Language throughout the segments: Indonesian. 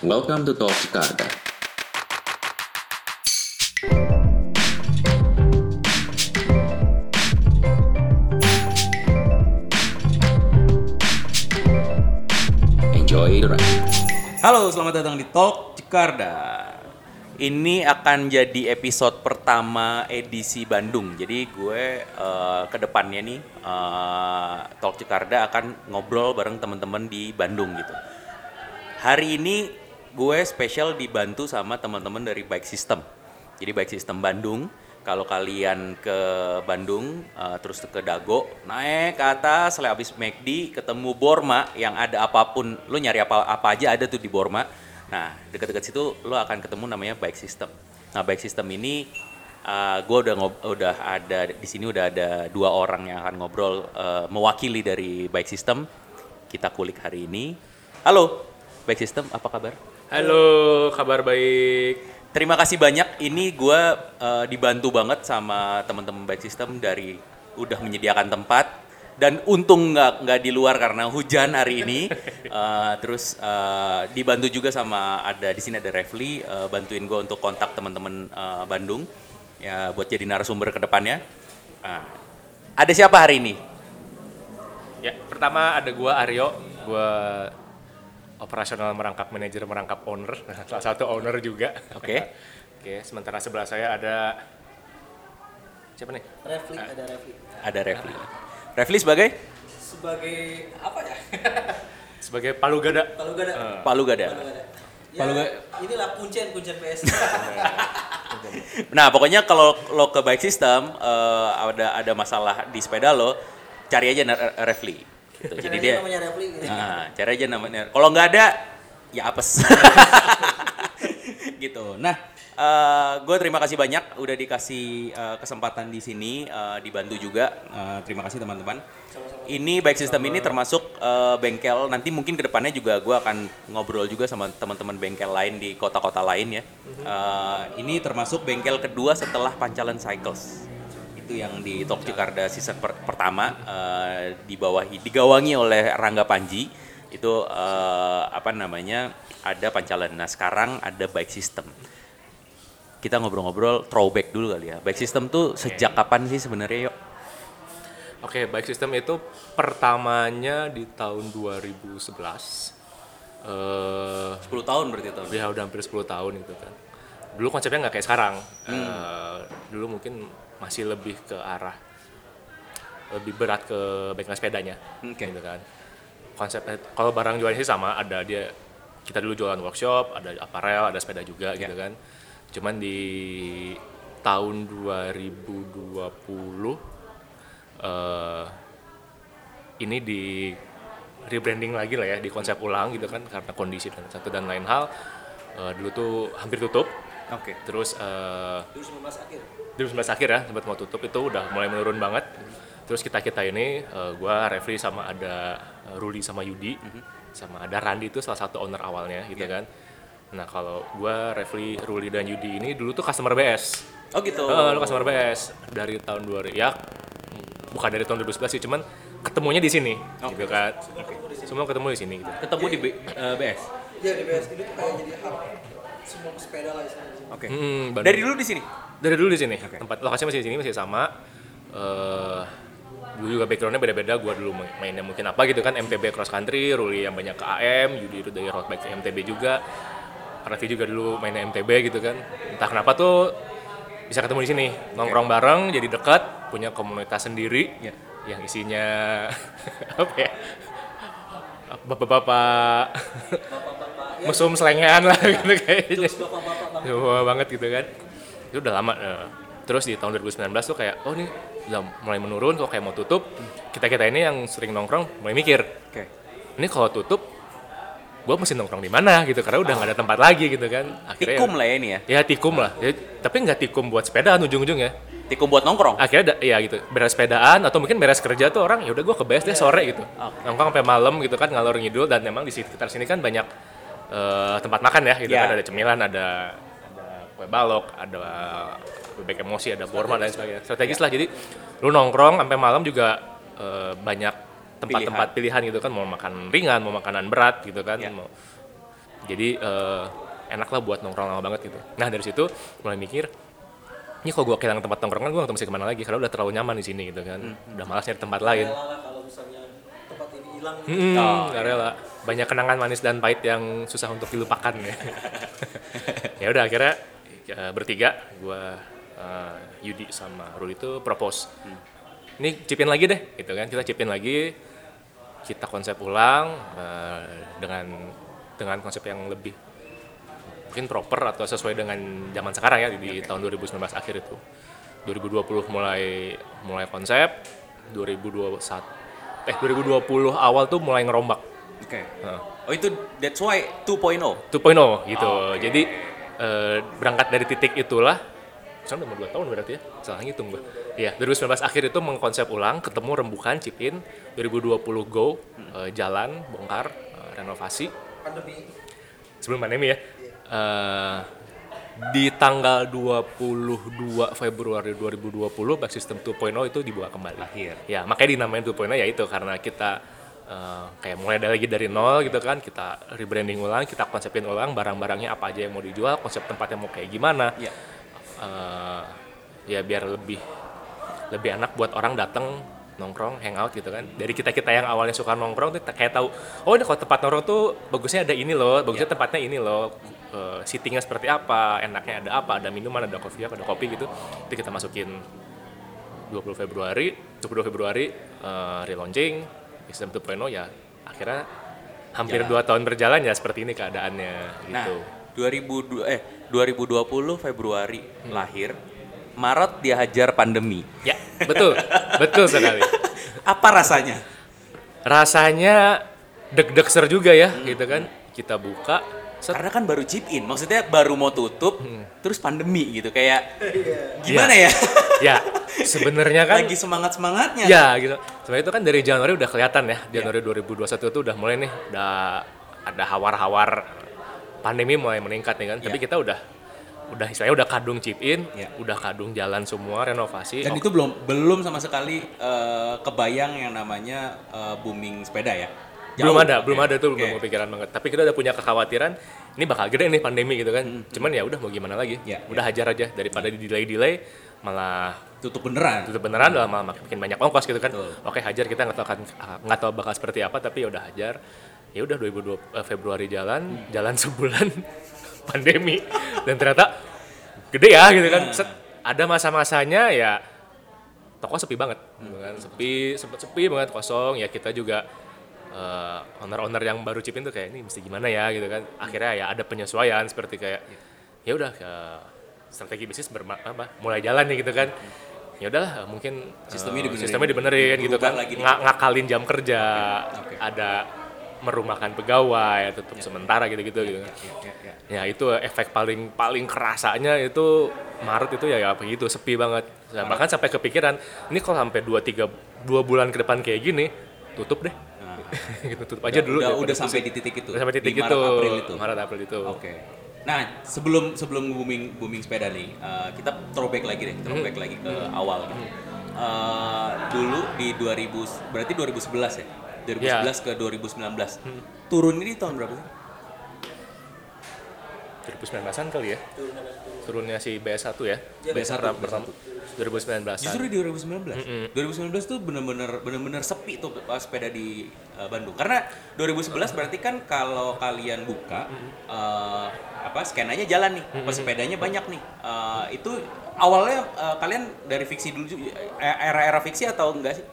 Welcome to Talk Jakarta. Enjoy the ride. Halo, selamat datang di Talk Jakarta. Ini akan jadi episode pertama edisi Bandung. Jadi gue eh, ke depannya nih eh, Talk Jakarta akan ngobrol bareng teman-teman di Bandung gitu. Hari ini gue spesial dibantu sama teman-teman dari Bike System. Jadi Bike System Bandung. Kalau kalian ke Bandung, eh, terus ke Dago, naik ke atas, setelah habis McD, ketemu Borma yang ada apa pun, lu nyari apa apa aja ada tuh di Borma. Nah, dekat-dekat situ lu akan ketemu namanya Bike System. Nah, Bike System ini uh, gue udah ngob- udah ada di sini udah ada dua orang yang akan ngobrol eh, mewakili dari Bike System. Kita kulik hari ini. Halo, Bike System, apa kabar? Halo, kabar baik. Terima kasih banyak. Ini gue uh, dibantu banget sama teman-teman Bike System dari udah menyediakan tempat dan untung nggak nggak di luar karena hujan hari ini. Uh, terus uh, dibantu juga sama ada di sini ada Refli uh, bantuin gue untuk kontak teman-teman uh, Bandung ya buat jadi narasumber ke depannya. Nah, ada siapa hari ini? Ya, pertama ada gua Aryo, gua operasional merangkap manajer merangkap owner, salah satu owner juga. Oke. Oke, sementara sebelah saya ada siapa nih? Refli ada Refli Ada Refli. Refli sebagai sebagai apa ya Sebagai Palu Gada. kalau gak ada Palu Gada. kalau gak ada ya, Palu Gada. inilah kuncen kuncen PS Nah, pokoknya kalau lo ke bike system eh, ada ada masalah di sepeda lo, cari aja Refli. Gitu. Jadi dia namanya Refli gitu. Nah, cari aja namanya. Kalau nggak ada, ya apes. gitu. Nah, gue terima kasih banyak udah dikasih eh, kesempatan di sini, eh, dibantu juga. Eh, terima kasih teman-teman. Ini bike system ini termasuk eh, bengkel. Nanti mungkin ke depannya juga gue akan ngobrol juga sama teman-teman bengkel lain di kota-kota lain ya. Eh, ini termasuk bengkel kedua setelah Pancalan Cycles itu yang di Talk Jakarta season per- pertama eh, dibawahi digawangi oleh Rangga Panji itu eh, apa namanya ada pancalan. Nah sekarang ada bike system. Kita ngobrol-ngobrol throwback dulu kali ya. Bike system tuh sejak kapan sih sebenarnya yuk? Oke, bike system itu pertamanya di tahun 2011. Eh 10 tahun berarti tahun. ya udah hampir 10 tahun gitu kan. Dulu konsepnya nggak kayak sekarang. Eh, dulu mungkin masih lebih ke arah lebih berat ke bengkel sepedanya, Oke. gitu kan. Konsepnya kalau barang jualnya sih sama, ada dia kita dulu jualan workshop, ada aparel, ada sepeda juga gitu kan. Cuman di tahun 2020 eh ini di rebranding lagi lah ya, di konsep ulang gitu kan karena kondisi dan satu dan lain hal. Eh, dulu tuh hampir tutup, Oke. terus eh 2019 akhir 2019 akhir ya sempat mau tutup itu udah mulai menurun banget. Terus kita kita ini eh, gua Refli sama ada eh, Ruli sama Yudi sama ada Randi itu salah satu owner awalnya gitu kan. Nah kalau gua Refli Ruli dan Yudi ini dulu tuh customer BS Oh gitu. Eh, lu customer BS dari tahun 2000 ya bukan dari tahun 2011 sih cuman ketemunya di sini gitu kan. Semua ketemu di sini gitu. Ketemu di B- eh, BS. ya di PS ini tuh kayak jadi hub semua pesepeda lah istilahnya. Oke. Hmm, Bandung. Dari dulu di sini. dari dulu di sini tempat lokasinya masih di sini masih sama eh dulu juga backgroundnya beda-beda gue dulu main- mainnya mungkin apa gitu kan MTB cross country Ruli yang banyak ke AM Yudi itu dari road bike ke MTB juga Raffi juga dulu mainnya MTB gitu kan entah kenapa tuh bisa ketemu di sini nongkrong bareng jadi dekat punya komunitas sendiri Iya. yang isinya apa ya bapak-bapak mesum selengean lah gitu kayaknya bapak-bapak bang Wah banget gitu kan. Itu udah lama. eh. Terus di tahun 2019 tuh kayak, oh ini udah mulai menurun, kok kayak mau tutup. Kita-kita ini yang sering nongkrong mulai mikir, Oke. ini kalau tutup, gue mesti nongkrong di mana gitu, karena udah nggak ada tempat lagi gitu kan. Akhirnya Tikum lah ya ini ya. Ya tikum lah, Ya, tapi nggak tikum buat sepedaan ujung-ujungnya. Tikum buat nongkrong. Akhirnya ada, ya gitu, beres sepedaan atau mungkin beres kerja tuh orang, ya udah gue ke BS deh sore gitu. Nongkrong sampai malam gitu kan, ngalor ngidul dan memang di sekitar sini kan banyak eh, tempat makan ya gitu Ya. kan, ada cemilan, ada ada kue balok, ada bebek emosi, ada borma dan sebagainya. Strategis lah, jadi lu nongkrong sampai malam juga eh, banyak tempat-tempat pilihan. gitu kan, mau makan ringan, mau makanan berat gitu kan, Ya. mau Jadi eh, enak lah buat nongkrong lama banget gitu. Nah dari situ mulai mikir, ini kalau gue kehilangan tempat nongkrongan gue nggak tahu mesti ke mana lagi karena udah terlalu nyaman di sini gitu kan. Udah malas nyari tempat lain. Kalau misalnya tempat ini hilang gitu. Hmm, Oh, nggak rela. Banyak kenangan manis dan pahit yang susah untuk dilupakan ya. ya udah akhirnya ya, bertiga, gua eh, Yudi sama Ruli itu propose. Ini cipin lagi deh, gitu kan? Kita cipin lagi, kita konsep ulang eh, dengan dengan konsep yang lebih mungkin proper atau sesuai dengan zaman sekarang ya di tahun 2019 akhir itu. 2020 mulai mulai konsep, 2021 eh 2020 awal tuh mulai ngerombak. Oke. Heeh. Oh itu that's why 2.0. 2.0 gitu. Oke. Jadi eh, berangkat dari titik itulah sekarang udah mau 2 tahun berarti ya. Salah ngitung gue. Iya, 2019 akhir itu mengkonsep ulang, ketemu rembukan, chip in, 2020 go, eh, jalan, bongkar, eh, renovasi Pandemi. sebelum pandemi ya. Eh, di tanggal 22 Februari 2020 back system 2.0 itu dibuka kembali. Akhir. Ya, makanya dinamain 2.0 ya itu karena kita eh, kayak mulai dari lagi dari nol gitu kan, kita rebranding ulang, kita konsepin ulang barang-barangnya apa aja yang mau dijual, konsep tempatnya mau kayak gimana. Iya. Eh, ya biar lebih lebih enak buat orang datang nongkrong, hangout gitu kan. Dari kita-kita yang awalnya suka nongkrong tuh kayak tahu, oh ini kalau tempat nongkrong tuh bagusnya ada ini loh, bagusnya tempatnya ini loh. Eh, seatingnya seperti apa, enaknya ada apa, ada minuman, ada kopi ada kopi gitu. Itu kita masukin 20 Februari, 22 Februari eh, relaunching sistem 2.0 ya akhirnya hampir Jalan. dua tahun berjalan ya seperti ini keadaannya Nah, gitu. 2002 eh 2020 Februari lahir. Maret dihajar pandemi. Ya, betul. betul sekali. Apa rasanya? rasanya deg-degser juga ya gitu kan kita buka set, Karena kan baru chip in, maksudnya baru mau tutup, terus pandemi gitu kayak gimana Iya. ya? ya sebenarnya kan Lagi semangat semangatnya. ya gitu sebenarnya itu kan dari Januari udah kelihatan ya Januari 2021 itu udah mulai nih udah ada hawar-hawar pandemi mulai meningkat nih kan tapi Iya. kita udah udah istilahnya udah kadung chip in Iya. udah kadung jalan semua renovasi Dan Oh, itu belum belum sama sekali eh, kebayang yang namanya eh, booming sepeda ya. Belum Jauh. ada Oke. belum ada tuh belum Oke. kepikiran banget. Tapi kita udah punya kekhawatiran ini bakal gede nih pandemi gitu kan. Cuman ya udah mau gimana lagi? Hmm, Ya, udah hajar aja daripada di delay delay malah Tutup beneran. tutup beneran udah malah makin banyak ongkos gitu kan. Betul. oke hajar kita nggak tahu akan nggak tahu bakal seperti apa tapi ya udah hajar. Ya udah 2020 eh, Februari jalan jalan sebulan pandemi. Dan ternyata gede ya gitu kan. Set, ada masa-masanya ya toko sepi banget. Gitu kan. Sepi sempat sepi banget kosong. Ya kita juga eh, owner-owner yang baru chipin tuh kayak ini mesti gimana ya? Gitu kan. Akhirnya ya ada penyesuaian seperti kayak ya udah eh, strategi bisnis berma- apa mulai jalan nih gitu kan. Ya udahlah mungkin eh, Sistemnya dibenerin. sistemnya dibenerin gitu kan. lagi. Nga- ngakalin jam kerja Oke. ada merumahkan pegawai tutup sementara gitu-gitu gitu. kan Ya, ya. ya. Itu efek paling paling kerasanya itu Maret itu ya, ya begitu sepi banget. Nah, bahkan sampai kepikiran ini kalau sampai 2 3 2 bulan ke depan kayak gini tutup deh Gitu tutup aja dulu udah, udah sampai di titik itu. udah sampai titik Di itu Maret, April itu. Maret April itu Oke. Nah, sebelum sebelum booming booming sepeda nih, eh, kita throwback lagi deh, throwback Hmm. lagi ke awal gitu. Eh, dulu di 2000 berarti 2011 ya? 2011 Ya. ke 2019. Hmm. Turun ini di tahun berapa sih? 2019an kali ya turunnya si BS1 ya BS1, Pertama- pertama 2019 Justru di 2019. 2019 tuh bener-bener bener-bener sepi tuh pas sepeda di uh, Bandung. Karena 2011 berarti kan kalau kalian buka uh, apa scan aja jalan nih, pas sepedanya banyak nih. Uh, itu awalnya uh, kalian dari fiksi dulu eh, era-era fiksi atau enggak sih?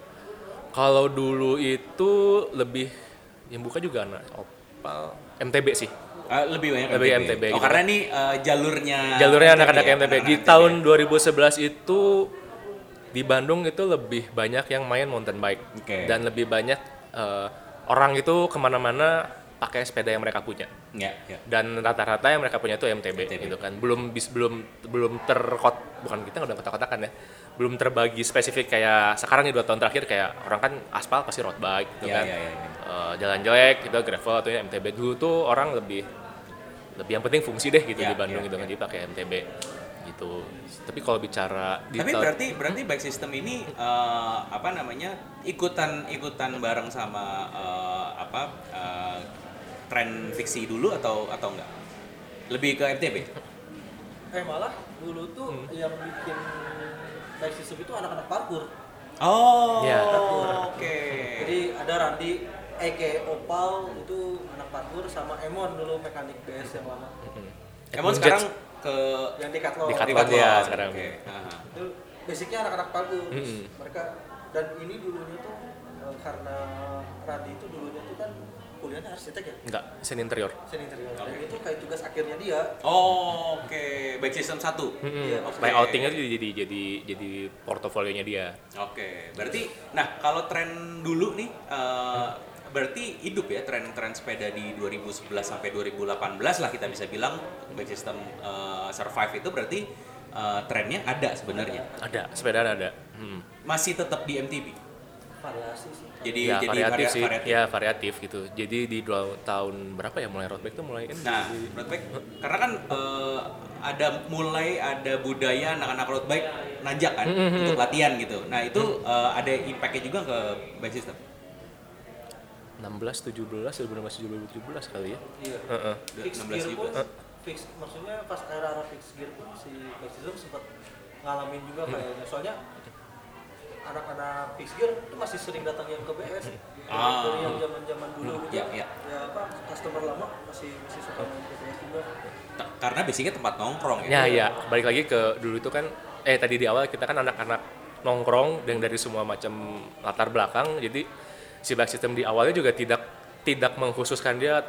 kalau dulu itu lebih yang buka juga anak opal MTB sih Uh, lebih banyak Lebih MTB. MTB Oh, gitu karena nih uh, jalurnya jalurnya anak-anak MTB anak-anak di MTB. tahun 2011 itu di Bandung itu lebih banyak yang main mountain bike Oke. dan lebih banyak eh, orang itu ke mana-mana pakai sepeda yang mereka punya Ya, ya. dan rata-rata yang mereka punya itu MTB, MTB. gitu kan belum bis belum belum terkot bukan kita udah kotak-kotakan ya belum terbagi spesifik kayak sekarang nih dua tahun terakhir kayak orang kan aspal pasti road bike gitu Ya, kan ya, ya, ya. Eh, jalan jelek gitu gravel atau MTB dulu tuh orang lebih lebih yang penting fungsi deh gitu Ya, di Bandung ya, gitu kan jadi pakai MTB gitu tapi kalau bicara di Tapi berarti berarti bike system ini eh, apa namanya ikutan ikutan bareng sama eh, apa eh, tren fiksi dulu atau atau enggak? Lebih ke MTB? Eh malah dulu tuh Hmm. yang bikin bike system itu anak-anak parkour. Oh, Ya. oke. Jadi ada Randi, Eke Opal itu anak parkour sama Emon dulu mekanik BS yang lama. Emang Edmund sekarang ke Yang Decathlon. Decathlon. Decathlon. ya sekarang. Oke. Aha. Itu basicnya anak-anak parkour. Terus Mm-mm. Mereka dan ini dulunya tuh eh, karena Randi itu dulunya tuh kan kuliahnya arsitek ya, Enggak, sen interior. desain interior. Dan itu kayak tugas akhirnya dia. Oh, oke. Baik sistem satu. Iya, Oke. Layoutingnya tuh jadi jadi jadi portofolionya dia. Oke, berarti nah kalau tren dulu nih eh, berarti hidup ya tren-tren sepeda di 2011 sampai 2018 lah kita bisa bilang bike system eh, survive itu berarti eh, trennya ada sebenarnya. Ada, sepedaan ada. Hmm. Masih tetap di MTB. Variasi sih. Jadi ya, jadi variatif varia- sih. variatif. Ya, variatif gitu. Jadi di dua tahun berapa ya mulai road bike tuh mulai kan? Nah, road bike karena kan eh, ada mulai ada budaya anak-anak road bike nanjak kan Mm-hmm. untuk latihan gitu. Nah, itu eh, ada impactnya juga ke bike system. 16, 17, 2016, 2017 kali ya. Iya. Heeh. Fix 16 gear pun, juga. fix maksudnya pas era-era fix gear pun si system sempat ngalamin juga Hmm. kayaknya. Soalnya anak-anak fix gear itu masih sering datang yang ke BS. Ah. Dari yang zaman-zaman dulu Hmm, gitu. iya, iya. Ya apa customer lama masih masih suka main ke BS juga. T- Karena basicnya tempat nongkrong Ya, ya. ya, balik lagi ke dulu itu kan eh tadi di awal kita kan anak-anak nongkrong dan dari semua macam latar belakang. Jadi si bike system di awalnya juga tidak tidak mengkhususkan dia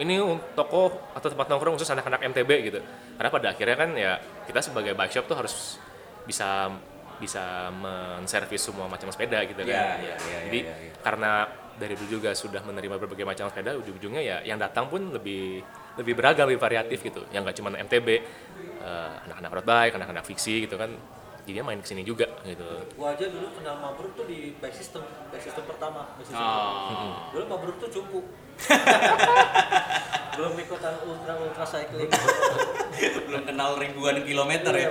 ini toko atau tempat nongkrong khusus anak-anak MTB gitu. Karena pada akhirnya kan ya kita sebagai bike shop tuh harus bisa bisa menservis semua macam sepeda gitu kan. Ya, ya, ya, Jadi ya, ya, ya. karena dari dulu juga sudah menerima berbagai macam sepeda, ujung-ujungnya ya yang datang pun lebih lebih beragam, lebih variatif gitu. Yang nggak cuma MTB, eh, anak-anak road bike, anak-anak fiksi gitu kan. Jadinya main ke sini juga gitu. Gua aja dulu kenal Mabruk tuh di bike system, bike system pertama. Bike system Oh. Dulu Mabruk tuh cupu. Belum ikutan ultra ultra cycling. Belum kenal ribuan kilometer ya.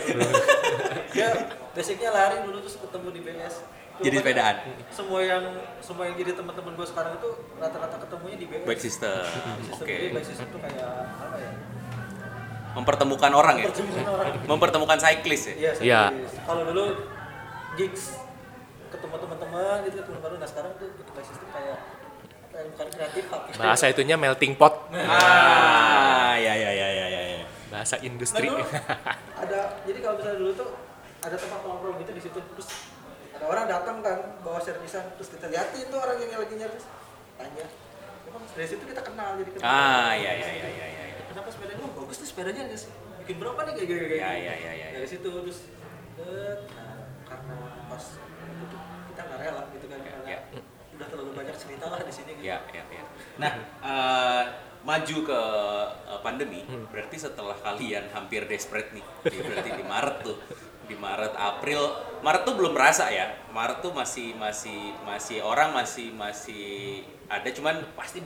Dia basicnya lari dulu terus ketemu di BS. Cuma Jadi kan sepedaan. Semua yang semua yang jadi teman-teman gue sekarang itu rata-rata ketemunya di BS. Bike system. Oke. jadi bike system tuh kayak apa ya? Mempertemukan orang ya. Pertemuan orang. Mempertemukan cyclist ya. Iya, Iya. Kalau dulu gigs ketemu teman-teman gitu ketemu baru nah sekarang tuh ikut bike system kayak ya, bukan kreatif tapi Bahasa itunya melting pot. Ah, ya ya ya ya ya. Bahasa Nah, industri. dulu ada jadi kalau misalnya dulu tuh ada tempat nongkrong gitu di situ terus ada orang datang kan bawa servisan terus kita liatin tuh orang yang lagi nyervis tanya emang dari situ kita kenal jadi kenal Ah, ya ya ya ya ya. Ya. kenapa sepedanya oh, bagus tuh sepedanya guys bikin berapa nih kayak gini kayak Ya, ya, ya, ya, dari situ terus eh, nah, karena pas itu kita nggak rela gitu kan karena ya. udah terlalu banyak cerita lah di sini gitu Ya, ya, ya. Nah, eh, maju ke eh, pandemi, Hmm. berarti setelah kalian hampir desperate nih, di, berarti di Maret tuh, di Maret, April, Maret tuh belum berasa ya, Maret tuh masih masih masih orang masih masih ada, cuman pasti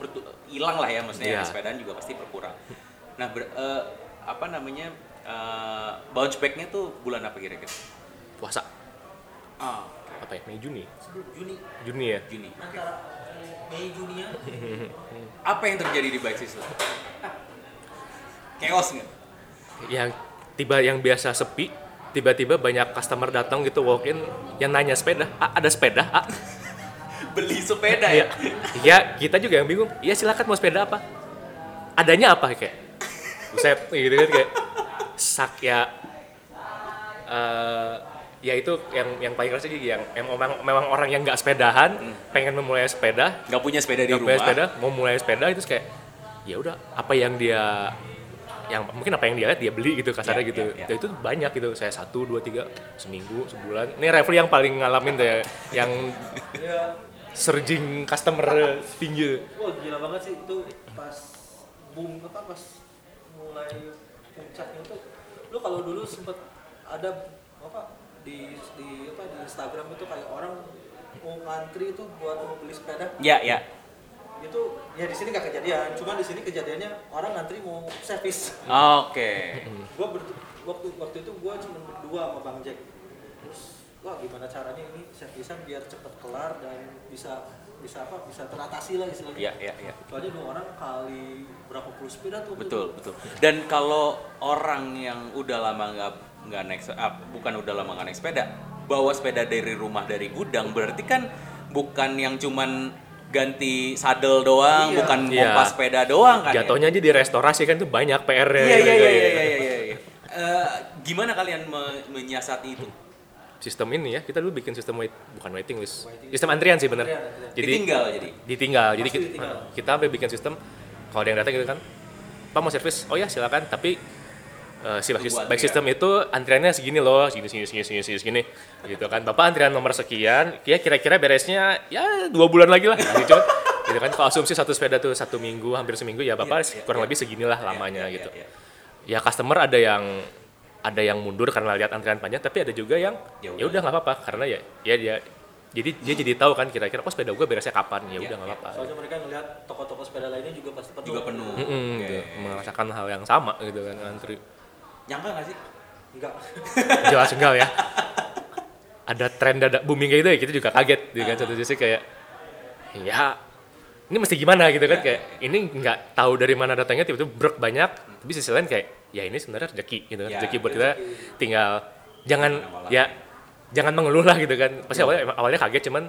hilang lah ya, maksudnya Iya. sepedaan juga pasti berkurang. Nah, ber- eh, apa namanya eh, bounce back-nya tuh bulan apa kira-kira? Puasa. Ah, Apa ya? Mei Juni. sebelum Juni Juni ya. Juni. antara Mei Juni ya Apa yang terjadi di bike system? Chaos nggak? yang tiba yang biasa sepi tiba-tiba banyak customer datang gitu walk in yang nanya sepeda ah, ada sepeda ah. Beli sepeda ya ya? ya kita juga yang bingung iya silakan mau sepeda apa adanya apa kayak buset gitu kan kayak sak ya eh, ya itu yang yang paling keras sih yang yang memang memang orang yang nggak sepedahan pengen memulai sepeda Nggak punya sepeda di punya rumah. sepeda mau mulai sepeda itu kayak ya udah apa yang dia yang mungkin apa yang dia lihat dia beli gitu kasarnya Ya, gitu ya, ya. Dan itu banyak gitu saya satu dua tiga seminggu sebulan ini Revel yang paling ngalamin tuh ya yang ya surging customer tinggi Wah gila banget sih itu pas boom apa pas mulai puncaknya tuh lu kalau dulu sempet ada apa di di apa di Instagram itu kayak orang mau ngantri itu buat mau beli sepeda Ya, ya. itu ya di sini nggak kejadian cuma di sini kejadiannya orang ngantri mau servis Oke. gua ber- waktu waktu itu gua cuma berdua sama bang Jack terus wah gimana caranya ini servisan biar cepet kelar dan bisa bisa apa bisa teratasi lah istilahnya Iya, iya, iya. soalnya dua orang kali berapa puluh sepeda tuh Betul, betul. Dan kalau orang yang udah lama nggak nggak naik, ah, bukan udah lama nggak naik sepeda, bawa sepeda dari rumah dari gudang, berarti kan bukan yang cuman ganti sadel doang, Iya. bukan Iya. pompa sepeda doang kan? ya? Jatuhnya aja di restorasi kan tuh banyak PR-nya. Iya, gitu iya, iya, kan. iya, iya, iya, iya. Eh, gimana kalian me- menyiasati itu? Sistem ini ya, kita dulu bikin sistem wait, bukan waiting list. Sistem antrian sih bener. Antrian, antrian. Jadi Ditinggal jadi. ditinggal. Jadi kita, ditinggal. kita sampai bikin sistem kalau ada yang datang gitu kan, Pak mau servis? Oh ya silakan. Tapi eh, si baik antrian. sistem itu antriannya segini loh, segini segini segini segini segini, segini. gitu kan. Bapak antrian nomor sekian, ya kira-kira beresnya ya dua bulan lagi lah. Gitu, cuman, gitu kan. Kalau asumsi satu sepeda tuh satu minggu, hampir seminggu ya bapak kurang lebih seginilah lamanya Iya, iya, gitu. iya. Ya customer ada yang ada yang mundur karena lihat antrian panjang, tapi ada juga yang Ya ya udah. nggak apa-apa karena ya ya dia jadi dia jadi tahu kan kira-kira oh sepeda gue beresnya kapan ya Ya, udah nggak ya. apa-apa. soalnya mereka ngeliat toko-toko sepeda lainnya juga pasti penuh Juga penuh. Mm-mm, Oke. gitu. merasakan hal yang sama gitu kan antri Nyangka nggak sih? enggak jelas enggak ya ada tren dadak booming kayak gitu ya kita juga kaget gitu kan satu sisi kayak ya ini mesti gimana gitu kan kayak ini nggak tahu dari mana datangnya tiba-tiba brok banyak tapi sisi lain kayak ya ini sebenarnya rezeki gitu kan. Ya, rezeki buat kita tinggal jangan ya jangan mengeluh lah gitu kan. Pasti awalnya awalnya kaget cuman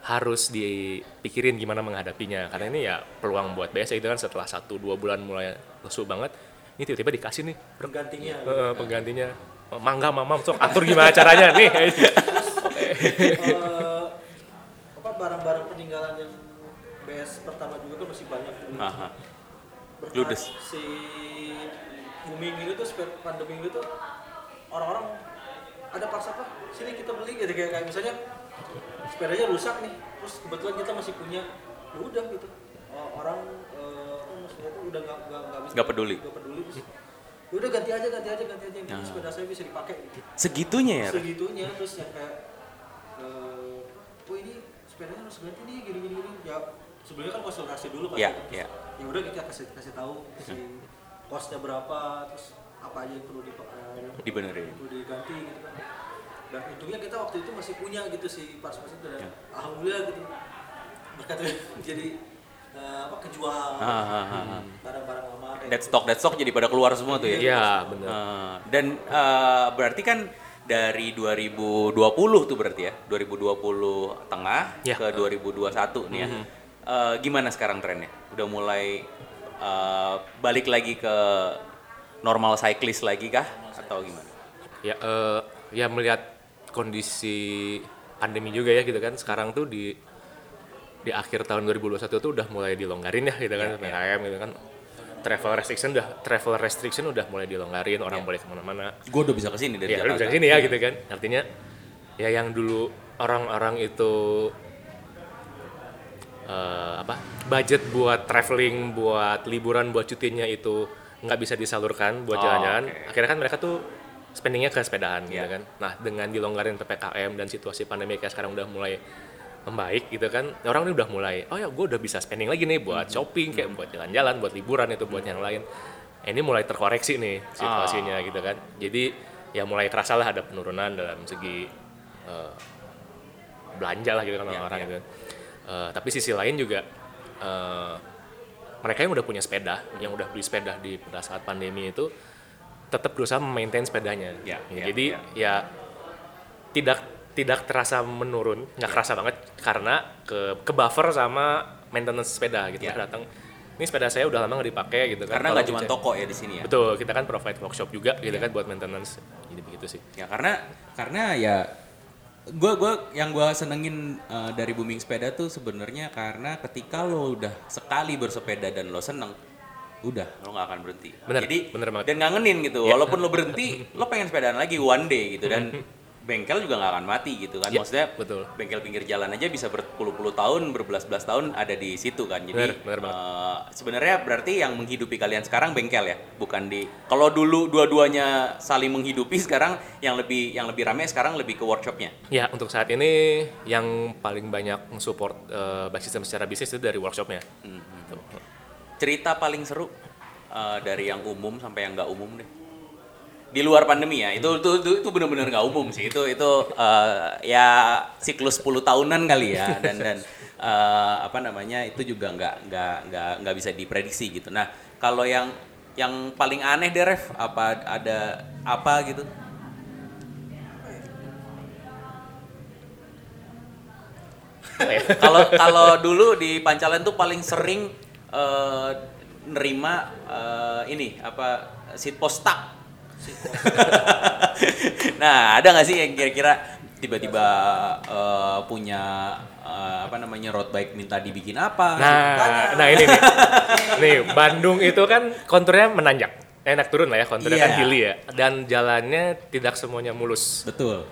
harus dipikirin gimana menghadapinya. Karena ini ya peluang buat biasa gitu kan setelah satu dua bulan mulai lesu banget ini tiba-tiba dikasih nih penggantinya Eh, penggantinya. Mangga mamam sok atur gimana caranya nih. Eh, apa barang-barang peninggalan yang BS pertama juga kan masih banyak Aha. Berkat Ludes. si booming ini tuh sepeda pandemi ini tuh orang-orang ada paksa apa sini kita beli gitu kayak, kayak misalnya sepedanya rusak nih terus kebetulan kita masih punya ya udah gitu O- orang eh, maksudnya tuh udah nggak nggak nggak bisa Nggak peduli. nggak peduli terus ya udah ganti aja ganti aja ganti aja yang penting Nah. sepeda saya bisa dipakai gitu Segitunya ya? Segitunya terus yang kayak eh oh ini sepedanya harus ganti nih gini gini gini ya sebenarnya kan konsultasi dulu kan Iya, Terus, iya. ya udah kita kasih kasih tahu kasih kosnya berapa terus apa aja yang perlu di eh, Dibenerin. perlu diganti gitu kan dan untungnya kita waktu itu masih punya gitu si parts-parts itu dan Ya. alhamdulillah gitu berkat jadi eh, apa kejual Ah, ah, ah, ah. barang-barang lama Dead gitu. stock, dead stock jadi pada keluar semua tuh ya? Iya, bener. Eh, dan eh, berarti kan dari 2020 tuh berarti ya, 2020 tengah Ya. ke 2021 nih ya. Eh, gimana sekarang trennya? Udah mulai eh, balik lagi ke normal cyclist lagi kah? Atau gimana? ya eh, ya melihat kondisi pandemi juga ya gitu kan. Sekarang tuh di di akhir tahun 2021 tuh udah mulai dilonggarin ya gitu kan. PPKM gitu kan. Travel restriction udah travel restriction udah mulai dilonggarin orang boleh ke mana-mana. Gue udah bisa ke sini dari ya lu bisa Jakarta. ke sini ya gitu kan. Artinya ya yang dulu orang-orang itu eh, apa budget buat traveling buat liburan buat cutinya itu nggak bisa disalurkan buat Oh, jalan-jalan oke. akhirnya kan mereka tuh spendingnya ke sepedaan gitu Iya. kan nah dengan dilonggarin ppkm dan situasi pandemi kayak sekarang udah mulai membaik gitu kan orang ini udah mulai oh ya gue udah bisa spending lagi nih buat Hmm. shopping kayak buat jalan-jalan buat liburan itu buat yang lain ini mulai terkoreksi nih situasinya Ah. gitu kan jadi ya mulai kerasa lah ada penurunan dalam segi eh, belanja lah gitu kan Ya, orang-orang ya. gitu Eh, tapi sisi lain juga eh, mereka yang udah punya sepeda yang udah beli sepeda di pada saat pandemi itu tetap berusaha memaintain sepedanya Ya, ya, jadi ya tidak tidak terasa menurun nggak kerasa banget karena ke ke buffer sama maintenance sepeda gitu Ya. datang ini sepeda saya udah lama nggak dipakai gitu kan Karena nggak cuma dicek." toko ya di sini ya. Betul, kita kan provide workshop juga gitu Iya. kan buat maintenance. Jadi begitu sih. Ya karena karena ya gue gua yang gue senengin uh, dari booming sepeda tuh sebenarnya karena ketika lo udah sekali bersepeda dan lo seneng udah lo nggak akan berhenti Bener, jadi bener banget. dan ngangenin gitu Iya. walaupun lo berhenti lo pengen sepedaan lagi one day gitu dan bengkel juga nggak akan mati gitu kan Iya, maksudnya betul. bengkel pinggir jalan aja bisa berpuluh-puluh tahun berbelas-belas tahun ada di situ kan jadi Bener, bener uh, sebenarnya berarti yang menghidupi kalian sekarang bengkel ya bukan di kalau dulu dua-duanya saling menghidupi sekarang yang lebih yang lebih ramai sekarang lebih ke workshopnya Ya, untuk saat ini yang paling banyak support uh, back system secara bisnis itu dari workshopnya. Tuh. cerita paling seru uh, dari yang umum sampai yang nggak umum deh di luar pandemi ya itu itu itu, itu benar-benar nggak umum sih itu itu uh, ya siklus 10 tahunan kali ya dan dan eh, apa namanya itu juga nggak nggak nggak nggak bisa diprediksi gitu. Nah kalau yang yang paling aneh deh Ref, apa ada apa gitu? Kalau kalau dulu di Pancalan tuh paling sering eh, nerima eh, ini apa seat post stuck. nah, ada nggak sih yang kira-kira tiba-tiba eh, punya eh, apa namanya road bike minta dibikin apa? Nah, nah ini nih. nih, Bandung itu kan konturnya menanjak. Enak turun lah ya, konturnya kan Iya. hilly ya. Dan jalannya tidak semuanya mulus. Betul.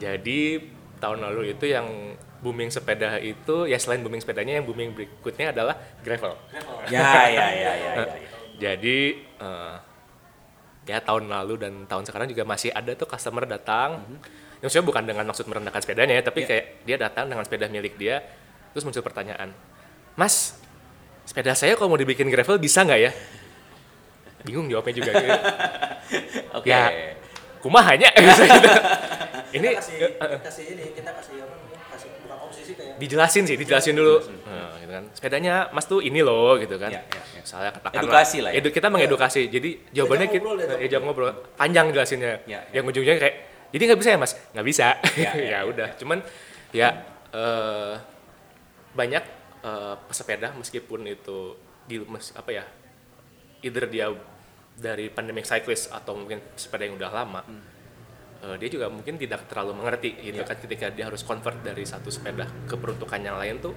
Jadi tahun lalu itu yang booming sepeda itu ya selain booming sepedanya yang booming berikutnya adalah gravel. Ya, ya, ya, ya, ya. ya. Jadi eh, ya tahun lalu dan tahun sekarang juga masih ada tuh customer datang. Yang sebenarnya bukan dengan maksud merendahkan sepedanya ya, tapi Iya. kayak dia datang dengan sepeda milik dia, terus muncul pertanyaan, Mas, sepeda saya kalau mau dibikin gravel bisa nggak ya? Bingung jawabnya juga. gitu. Oke. Ya, kumahanya gitu. Ini kita kasih kasih ini kita kasih apa dijelasin sih, dijelasin dulu. Nah, gitu kan. Sepedanya Mas tuh ini loh gitu kan. Ya, ya, ya. Katakanlah Edukasi lah ya. edu- kita mengedukasi. Jadi jawabannya kita ngobrol, diajak eh, jawab ngobrol. Panjang jelasinnya. Ya, ya. Yang ujungnya kayak jadi nggak bisa ya Mas? Nggak bisa. Ya, Ya, ya, ya, udah. Cuman ya eh, banyak eh, pesepeda meskipun itu di mes- apa ya? Either dia dari pandemic cyclist atau mungkin sepeda yang udah lama. Eh, dia juga mungkin tidak terlalu mengerti gitu Ya. kan ketika dia harus convert dari satu sepeda ke peruntukan yang lain tuh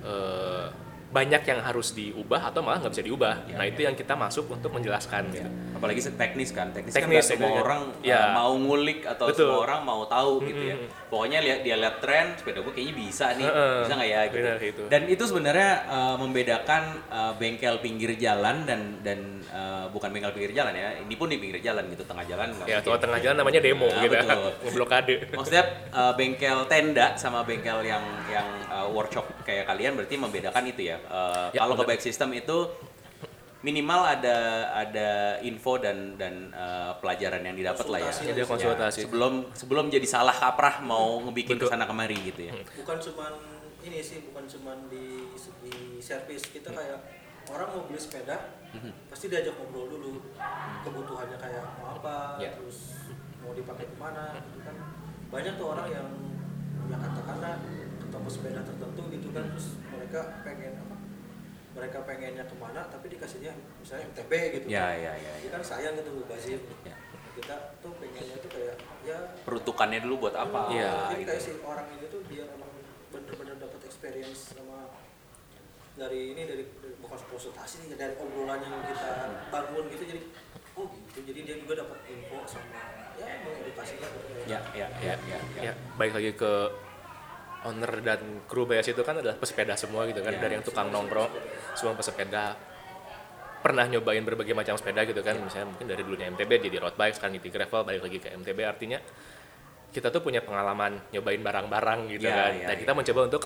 eh, banyak yang harus diubah atau malah nggak bisa diubah. Ya, nah ya. itu yang kita masuk untuk menjelaskan. Ya. gitu. Apalagi se- teknis kan, teknis, Teknis, kan semua teknis. orang Ya. uh, mau ngulik atau Betul. semua orang mau tahu gitu ya. Pokoknya lihat dia lihat tren, sepeda gue kayaknya bisa nih, Heeh. bisa nggak ya gitu. Benar itu. Dan itu sebenarnya uh, membedakan uh, bengkel pinggir jalan dan dan uh, bukan bengkel pinggir jalan ya. Ini pun di pinggir jalan gitu, tengah jalan Ya kalau tengah jalan namanya demo Nah, gitu, ngeblokade. Maksudnya uh, bengkel tenda sama bengkel yang yang uh, workshop kayak kalian berarti membedakan itu ya. Uh, Ya, kalau ke bike system itu minimal ada ada info dan dan uh, pelajaran yang didapat lah ya. Ada konsultasi. Ya, sebelum sebelum jadi salah kaprah mau ngebikin Betul. ke sana kemari gitu ya. bukan cuman ini sih bukan cuman di di servis kita kayak orang mau beli sepeda pasti diajak ngobrol dulu kebutuhannya kayak mau apa Ya. terus mau dipakai ke mana gitu kan banyak tuh orang yang yang katakanlah ketemu sepeda tertentu gitu kan terus mereka pengen apa mereka pengennya ke mana tapi dikasihnya misalnya MTB gitu Ya ya ya. Jadi ya. kan sayang gitu mubazir Ya. kita tuh pengennya tuh kayak ya Peruntukannya dulu buat apa? Iya, jadi gitu. kayak si orang ini tuh dia emang bener-bener dapat experience sama dari ini dari, dari bukan konsultasi nih dari obrolan yang kita bangun gitu jadi oh gitu jadi dia juga dapat info sama ya mengedukasi lah gitu. Ya ya ya ya. ya. Ya, baik lagi ke owner dan kru BS itu kan adalah pesepeda semua gitu kan. Ya. dari yang tukang nongkrong semua pesepeda. Pernah nyobain berbagai macam sepeda gitu kan. Misalnya mungkin dari dulunya MTB jadi road bike sekarang jadi gravel balik lagi ke MTB artinya kita tuh punya pengalaman nyobain barang-barang gitu Ya, kan. ya, dan ya. kita mencoba untuk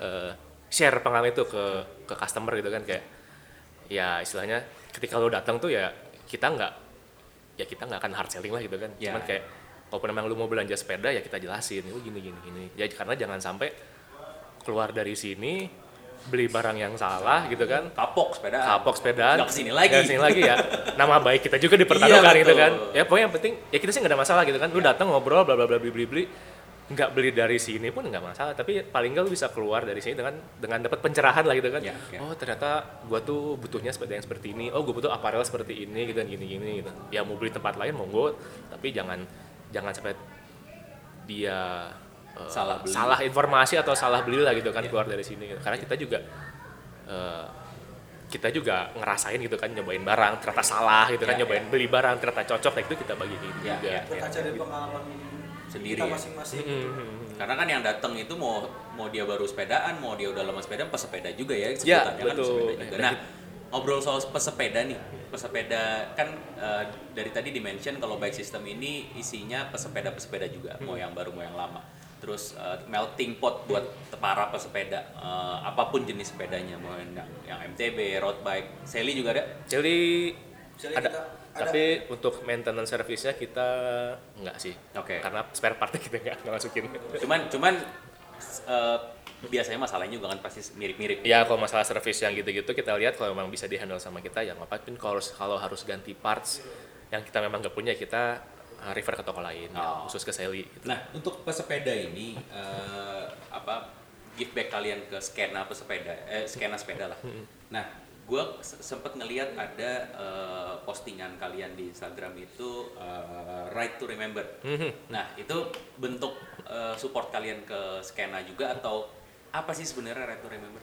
eh, share pengalaman itu ke ke customer gitu kan. Kayak ya istilahnya ketika lo datang tuh ya kita nggak ya kita nggak akan hard selling lah gitu kan. Ya. cuman kayak kalau memang lu mau belanja sepeda ya kita jelasin. Oh gini gini gini. Ya karena jangan sampai keluar dari sini beli barang yang salah gitu kan. Kapok sepeda. kapok sepedaan Nggak ke sini lagi. nggak ke sini lagi ya. Nama baik kita juga dipertaruhkan Iya, gitu kan. ya pokoknya yang penting ya kita sih nggak ada masalah gitu kan. Lu datang ngobrol bla bla bla beli beli beli. Nggak beli dari sini pun nggak masalah. Tapi paling nggak lu bisa keluar dari sini dengan dengan dapat pencerahan lah gitu kan. Ya, ya. oh ternyata gua tuh butuhnya sepeda yang seperti ini. Oh gua butuh aparel seperti ini gitu kan gini gini gitu. Ya mau beli tempat lain monggo. Tapi jangan jangan sampai dia eh, Salah beli. informasi atau salah beli lah gitu kan Ya. keluar dari sini gitu. karena kita juga eh, kita juga ngerasain gitu kan nyobain barang ternyata salah gitu kan Ya, nyobain beli barang ternyata cocok nah itu kita bagi gitu Ya, juga ya. berkaca dari pengalaman Sendiri kita ya. masing-masing Mhm. Karena kan yang datang itu mau mau dia baru sepedaan, mau dia udah lama sepeda, pesepeda juga ya Ya, sebutannya kan betul. pesepeda juga. Nah, ngobrol soal pesepeda nih. Pesepeda kan eh, dari tadi dimention kalau bike system ini isinya pesepeda-pesepeda juga, mau yang baru mau yang lama. Terus eh, melting pot buat para pesepeda eh, apa pun jenis sepedanya, mau yang yang MTB, road bike, Sally juga ada. jadi Jadi ada, kita- ada. tapi untuk maintenance service-nya kita enggak sih Oke. karena spare part kita enggak, enggak masukin Cuman cuman eh, biasanya masalahnya juga kan pasti mirip-mirip. Ya kalau masalah service yang gitu-gitu kita lihat kalau memang bisa dihandle sama kita ya ngapain kalau harus kalau harus ganti parts yang kita memang nggak punya kita uh, refer ke toko lain ya, Oh. khusus ke Sally gitu. Nah, untuk pesepeda ini eh, apa give back kalian ke skena pesepeda eh skena sepeda lah. Nah, gue sempat ngelihat ada eh, postingan kalian di Instagram itu eh, right to remember. Nah, itu bentuk eh, support kalian ke skena juga atau apa sih sebenarnya right to remember?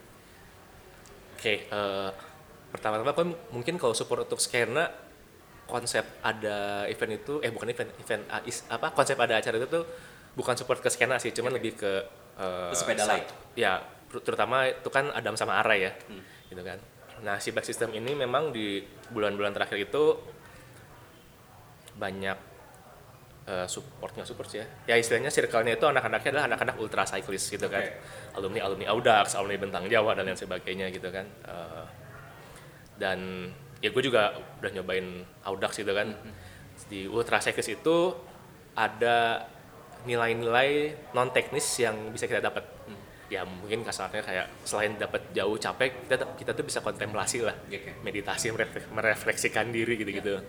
Oke, eh, pertama-tama kan mungkin kalau support untuk skena konsep ada event itu eh bukan event event ah, is- apa konsep ada acara itu tuh bukan support ke skena sih, cuman lebih ke Pesepeda sat- lain. Ya, ter- terutama itu kan Adam sama Ara ya, Hmm. gitu kan. Nah, si back system ini memang di bulan-bulan terakhir itu banyak supportnya support sih ya. Ya istilahnya circle-nya itu anak-anaknya adalah anak-anak ultra cyclist gitu kan. Alumni alumni Audax, alumni Bentang Jawa dan lain sebagainya gitu kan. Eh, dan ya gue juga udah nyobain Audax gitu kan. Di ultra cyclist itu ada nilai-nilai non teknis yang bisa kita dapat. Ya mungkin kasarnya kayak selain dapat jauh capek, kita kita tuh bisa kontemplasi lah, Oke. meditasi merefle- merefleksikan diri gitu-gitu.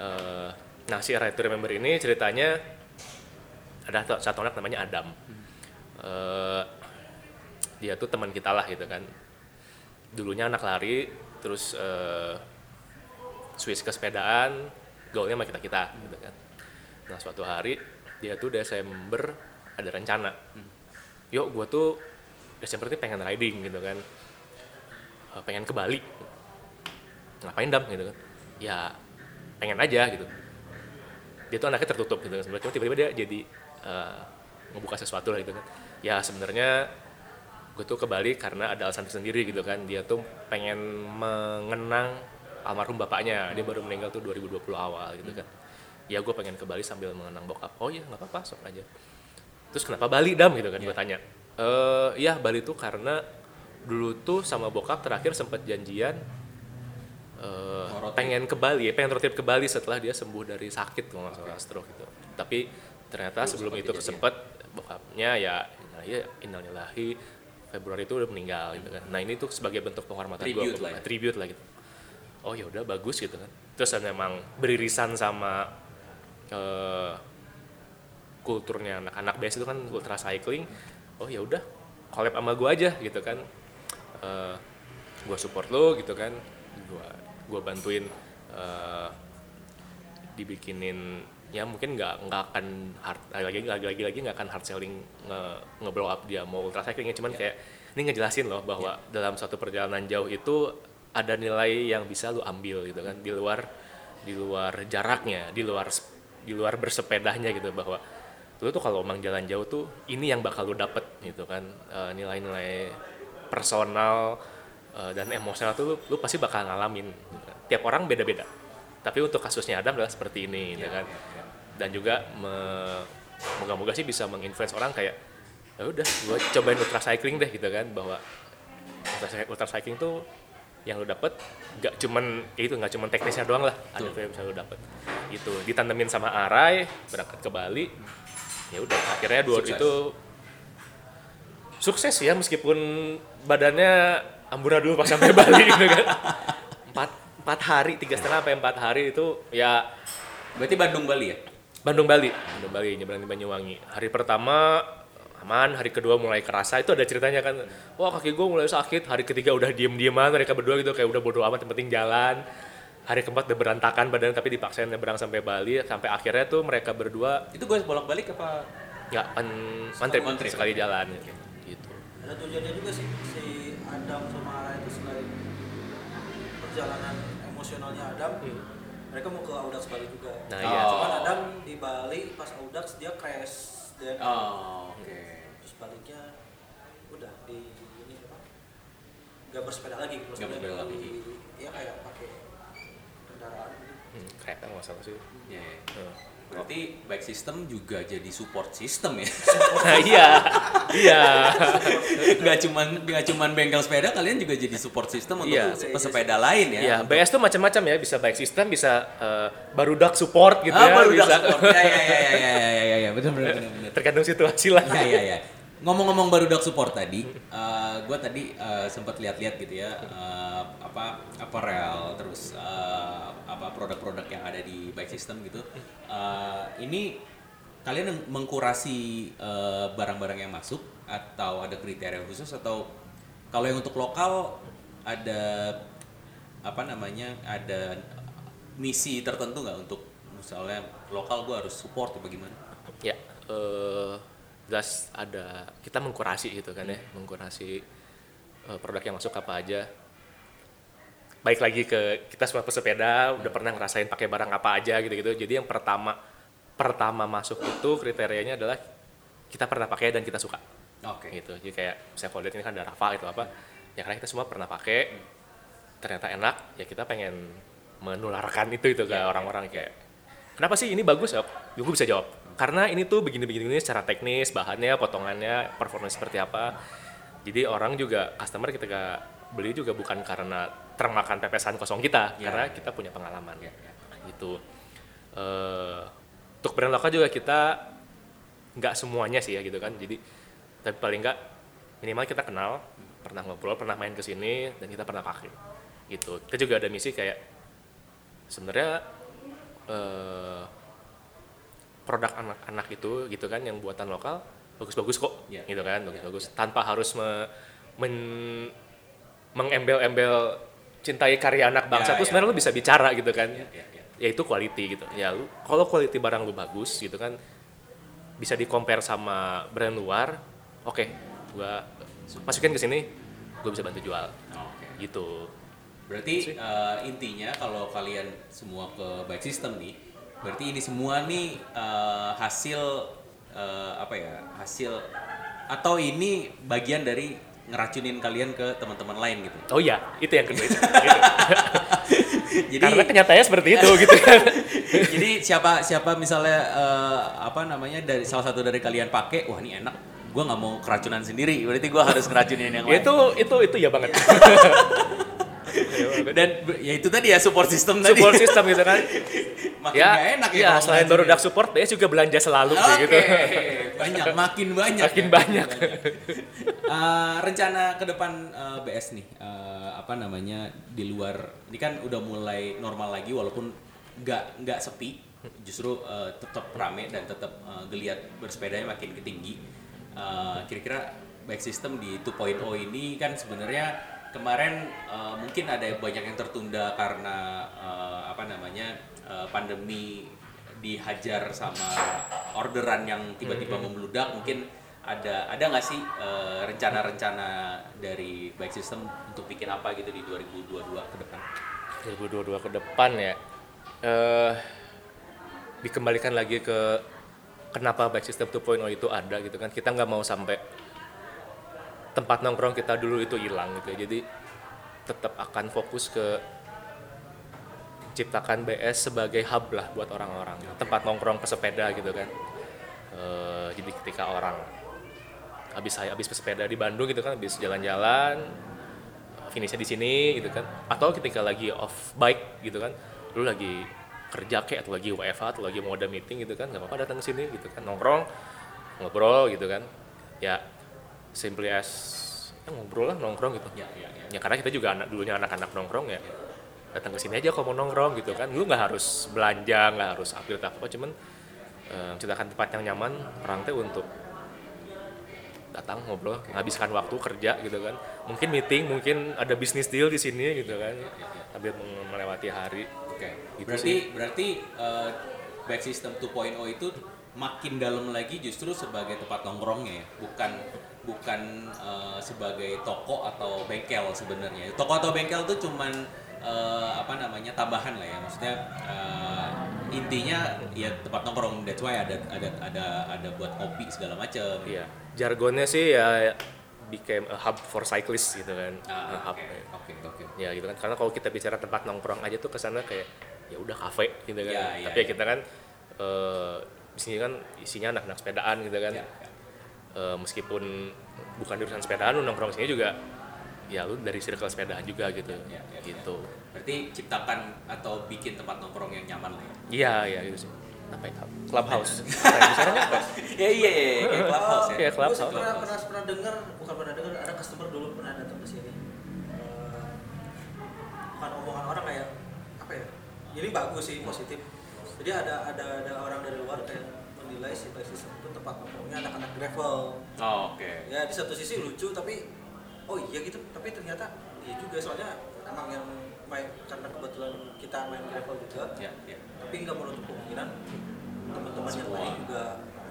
Eh, nah si Right to Remember ini ceritanya ada satu- anak namanya Adam. Eh, dia tuh teman kita lah gitu kan. Dulunya anak lari, terus eh, switch ke sepedaan, goalnya sama kita kita gitu kan. Nah suatu hari dia tuh Desember ada rencana, yuk gue tuh Desember ini pengen riding gitu kan, Eh, pengen ke Bali, ngapain dam? Gitu kan? Ya pengen aja gitu. Dia tuh anaknya tertutup gitu kan, sebenarnya tiba-tiba dia jadi eh, ngebuka sesuatu lah gitu kan. Ya sebenarnya gue tuh ke Bali karena ada alasan tersendiri gitu kan. Dia tuh pengen mengenang almarhum bapaknya. Dia baru meninggal tuh 2020 awal gitu kan. Ya gue pengen ke Bali sambil mengenang bokap. Oh iya nggak apa-apa sok aja terus kenapa Bali dam? Gitu kan gue tanya. Eh ya Bali tuh karena dulu tuh sama bokap terakhir sempat janjian eh, trip. pengen ke Bali ya pengen road trip ke Bali setelah dia sembuh dari sakit kalau nggak salah stroke gitu. Tapi ternyata sebelum sempat itu kesempet bokapnya ya ya innalillahi Februari itu udah meninggal gitu kan. Nah ini tuh sebagai bentuk penghormatan Tribute ke- lah ya. tribute lah gitu. Oh ya udah bagus gitu kan. Terus memang beririsan sama eh, kulturnya anak-anak biasa itu kan ultra cycling oh ya udah collab sama gua aja gitu kan. Eh, gua support lo gitu kan gua gua bantuin eh, dibikinin ya mungkin nggak nggak akan hard lagi lagi lagi lagi nggak akan hard selling nge, nge-blow up dia mau ultra cyclingnya. Cuman kayak ini ngejelasin loh bahwa dalam suatu perjalanan jauh itu ada nilai yang bisa lu ambil gitu kan di luar di luar jaraknya di luar di luar bersepedanya gitu bahwa lu tuh kalau emang jalan jauh tuh ini yang bakal lu dapet gitu kan. Eh, nilai-nilai personal eh, dan emosional tuh lu, lu pasti bakal ngalamin gitu kan. tiap orang beda-beda. Tapi untuk kasusnya Adam adalah seperti ini gitu kan. dan juga me- moga-moga sih bisa menginfluence orang kayak ya udah gue cobain ultra cycling deh gitu kan. Bahwa ultra, cy- ultra cycling tuh yang lu dapet gak cuman ya itu nggak cuman teknisnya doang lah. Ada tuh yang bisa lu dapet. Itu ditandemin sama Arai berangkat ke Bali ya udah akhirnya dua Sukses. itu sukses ya meskipun badannya amburadul pas sampai Bali gitu kan. Empat empat hari tiga setengah sampai empat hari itu ya Berarti Bandung Bali ya? Bandung Bali. Bandung Bali nyebrang di Banyuwangi. Hari pertama aman. Hari kedua mulai kerasa. Itu ada ceritanya kan. Wah kaki gue mulai sakit. Hari ketiga udah diem dieman mereka berdua gitu. Kayak udah bodo amat yang penting jalan hari keempat udah berantakan badan tapi dipaksain nyebrang sampai Bali sampai akhirnya tuh mereka berdua Itu gue bolak-balik apa? nggak trip, On trip. sekali jalan gitu ada tujuannya juga sih si Adam sama Ara itu selain perjalanan emosionalnya Adam mereka mau ke Audax Bali juga Nah, iya. cuman Adam di Bali pas Audax dia crash dan Oh, oke. terus baliknya udah di ini apa nggak bersepeda lagi Nggak bersepeda lagi. ya kayak pakai kendaraan hmm, kereta nggak salah sih Iya, iya. Hmm. Berarti bike system juga jadi support system ya? nah iya iya Gak cuman gak cuman bengkel sepeda, kalian juga jadi support system untuk Iya. pesepeda lain ya? Iya, BS tuh macam-macam ya, bisa bike system, bisa eh, barudak support gitu ah, ya, baru bisa support. Ya, ya, ya, ya, ya, ya, ya, ya, benar, benar, benar, benar. tergantung situasi lah. Ya, ya, ya. Ngomong-ngomong baru dak support tadi, gue tadi uh, sempat lihat-lihat gitu ya uh, apa apparel terus uh, apa produk-produk yang ada di bike system gitu. Uh, ini kalian mengkurasi uh, barang-barang yang masuk atau ada kriteria khusus atau kalau yang untuk lokal ada apa namanya ada misi tertentu nggak untuk misalnya lokal gue harus support atau bagaimana? Ya, eh, jelas ada kita mengkurasi gitu kan ya, mengkurasi eh, produk yang masuk apa aja. Baik lagi ke kita semua pesepeda udah pernah ngerasain pakai barang apa aja gitu-gitu. Jadi yang pertama pertama masuk itu kriterianya adalah kita pernah pakai dan kita suka. Oke. Gitu. Jadi kayak saya kalau lihat ini kan ada Rafa itu apa? Ya karena kita semua pernah pakai ternyata enak, ya kita pengen menularkan itu itu ke orang-orang kayak kenapa sih ini bagus? Ya, gue bisa jawab karena ini tuh begini-begini begini secara teknis bahannya potongannya performa seperti apa. Jadi orang juga customer ketika beli juga bukan karena termakan pepesan kosong kita Ya. karena kita punya pengalaman. Gitu. Eh, untuk brand lokal juga kita nggak semuanya sih ya gitu kan. Jadi tapi paling nggak minimal kita kenal pernah ngobrol pernah main ke sini dan kita pernah pakai. Gitu. Kita juga ada misi kayak sebenarnya eh, produk anak-anak itu gitu kan yang buatan lokal bagus-bagus kok Iya. gitu kan bagus-bagus tanpa harus me, men- mengembel-embel cintai karya anak bangsa Ya, tuh ya. sebenarnya lu bisa bicara gitu kan Ya, ya, ya. ya itu quality gitu ya lu kalau quality barang lu bagus gitu kan bisa di compare sama brand luar oke gua masukin ke sini gua bisa bantu jual Oke. gitu Berarti eh, intinya kalau kalian semua ke bike system nih, berarti ini semua nih eh, hasil eh, apa ya? Hasil atau ini bagian dari ngeracunin kalian ke teman-teman lain gitu. oh iya itu yang kedua itu Gitu. Jadi karena kenyataannya seperti itu gitu kan jadi siapa siapa misalnya eh, apa namanya dari salah satu dari kalian pakai, wah ini enak, gua nggak mau keracunan sendiri, berarti gua harus ngeracunin yang lain. itu itu itu ya banget Dan ya itu tadi ya support system tadi. support system gitu kan Makin ya, enak ya. ya kalau selain baru dak support dia juga belanja selalu Oke, gitu banyak, makin banyak. Makin ya, banyak. Eh, rencana ke depan eh, BS nih, eh, apa namanya di luar, ini kan udah mulai normal lagi walaupun nggak nggak sepi, justru eh, tetap rame dan tetap eh, geliat bersepedanya makin tinggi. Eh, Kira-kira bike system di 2.0 ini kan sebenarnya kemarin eh, mungkin ada banyak yang tertunda karena eh, apa namanya eh, pandemi dihajar sama orderan yang tiba-tiba membludak. Mungkin ada ada nggak sih eh, rencana-rencana dari bike system untuk bikin apa gitu di 2022 ke depan? 2022 ke depan ya. Eh dikembalikan lagi ke kenapa bike system 2.0 itu ada gitu kan. Kita nggak mau sampai tempat nongkrong kita dulu itu hilang gitu ya. jadi tetap akan fokus ke ciptakan BS sebagai hub lah buat orang-orang. Tempat nongkrong pesepeda gitu kan. Eh, jadi ketika orang habis saya habis pesepeda di Bandung gitu kan habis jalan-jalan finishnya di sini gitu kan. Atau ketika lagi off bike gitu kan lu lagi kerja kayak atau lagi WFH atau lagi mau ada meeting gitu kan nggak apa-apa datang ke sini gitu kan nongkrong ngobrol gitu kan. Ya simply as ya ngobrol lah nongkrong gitu. Ya ya ya. Ya karena kita juga anak dulunya anak-anak nongkrong ya. Datang ke sini aja kalau mau nongkrong gitu kan. Lu nggak harus belanja nggak harus update apa cuman eh, menciptakan tempat yang nyaman orang teh untuk datang ngobrol menghabiskan waktu kerja gitu kan. Mungkin meeting mungkin ada bisnis deal di sini gitu kan. Sambil meng- melewati hari. Oke. Gitu berarti berarti eh, bike system 2.0 itu makin dalam lagi justru sebagai tempat nongkrongnya ya bukan bukan eh, sebagai toko atau bengkel sebenarnya. Toko atau bengkel tuh cuman eh, apa namanya tambahan lah ya. Maksudnya eh, intinya ya tempat nongkrong that's why ada ada ada ada buat kopi segala macam iya. Jargonnya sih ya became a hub for cyclists gitu kan. A Ah, hub. oke oke oke. Ya gitu kan. Karena kalau kita bicara tempat nongkrong aja tuh ke sana kayak ya udah kafe gitu kan. Ya, tapi ya ya. kita kan eh, di sini kan isinya anak-anak sepedaan gitu kan. Ya, ya. Eh, meskipun bukan di urusan sepedaan lu nongkrong sini juga ya lu dari circle sepedaan juga gitu Ya, ya, gitu berarti ciptakan atau bikin tempat nongkrong yang nyaman lah ya iya iya gitu sih apa ya? Clubhouse. Nah, di sana nyampe. Ya iya iya, iya, kayak clubhouse ya. Kayak Gue clubhouse. sih pernah, pernah, pernah dengar, bukan pernah dengar, ada customer dulu pernah datang ke sini. Eh, bukan omongan orang kayak apa ya? Ini bagus sih, positif. Jadi ada ada ada orang dari luar kayak menilai si system itu tempat ngomongnya anak-anak gravel. Oh, oke. Ya di satu sisi lucu tapi oh iya gitu, tapi ternyata iya juga soalnya emang yang main karena kebetulan kita main gravel juga. Ya, ya. tapi nggak menutup kemungkinan teman-teman yang lain juga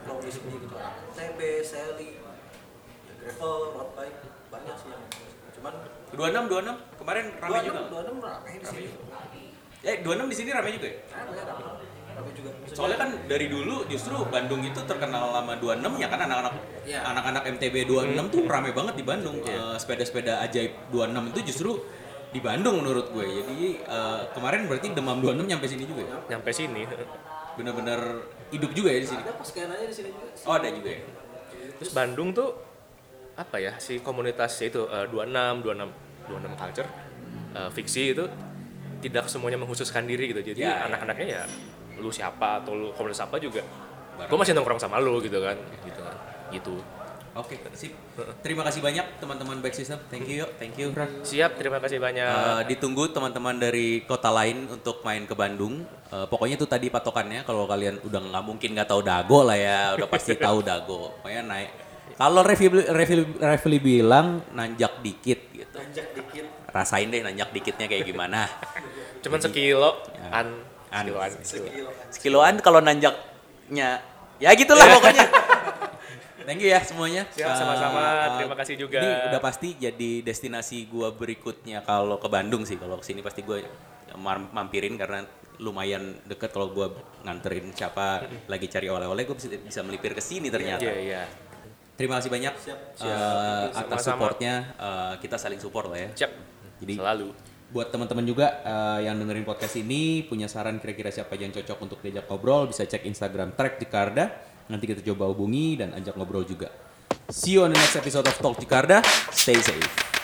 vlog di sini gitu anak TB, Sally, ya, gravel, road bike banyak sih yang cuman 26 26 kemarin rame juga. dua enam rame di sini Eh 26 di sini rame juga ya? rame rame rame juga Maksudnya- Soalnya kan dari dulu justru Bandung itu terkenal lama 26 ya kan anak-anak Iya. anak-anak MTB 26 tuh rame banget di Bandung. Eh, sepeda-sepeda ajaib 26 itu justru di Bandung menurut gue. Jadi eh, kemarin berarti demam 26 nyampe sini juga ya. Nyampe sini. Bener-bener hidup juga ya di sini. ada di sini juga Oh, ada juga ya. Terus Bandung tuh apa ya si komunitas itu eh, 26 26 26 culture eh, fiksi itu tidak semuanya mengkhususkan diri gitu. Jadi Ya, ya. anak-anaknya ya lu siapa atau lu komunitas apa juga. Gue masih nongkrong sama lu gitu kan. Gitu kan. Gitu. Oke, sip. Terima kasih banyak teman-teman Back System. Thank you, yuk. Thank you. Siap, terima kasih banyak. Eh, ditunggu teman-teman dari kota lain untuk main ke Bandung. Eh, pokoknya itu tadi patokannya. Kalau kalian udah nggak mungkin nggak tahu Dago lah ya, udah pasti tahu Dago. Pokoknya naik. Kalau Revi, Revi, Revi bilang nanjak dikit gitu. tanjak dikit Rasain deh nanjak dikitnya kayak gimana. Cuman sekilo Ya. an An. sekiloan. sekilo Sekiloan kalau nanjaknya ya gitulah pokoknya. Thank you ya semuanya. Siap, sama-sama. eh, Terima kasih juga. Ini udah pasti jadi destinasi gua berikutnya kalau ke Bandung sih. Kalau ke sini pasti gue mampirin karena lumayan deket kalau gua nganterin siapa lagi cari oleh-oleh gue bisa, bisa melipir ke sini ternyata. Iya, iya. Terima kasih banyak Siap, eh, atas Sama-sama. supportnya. Eh, kita saling support lah ya. Siap. Jadi Selalu. Buat teman-teman juga eh, yang dengerin podcast ini punya saran kira-kira siapa yang cocok untuk diajak ngobrol bisa cek Instagram Track Jakarta. Nanti kita coba hubungi dan ajak ngobrol juga. See you on the next episode of Talk Jakarta. Stay safe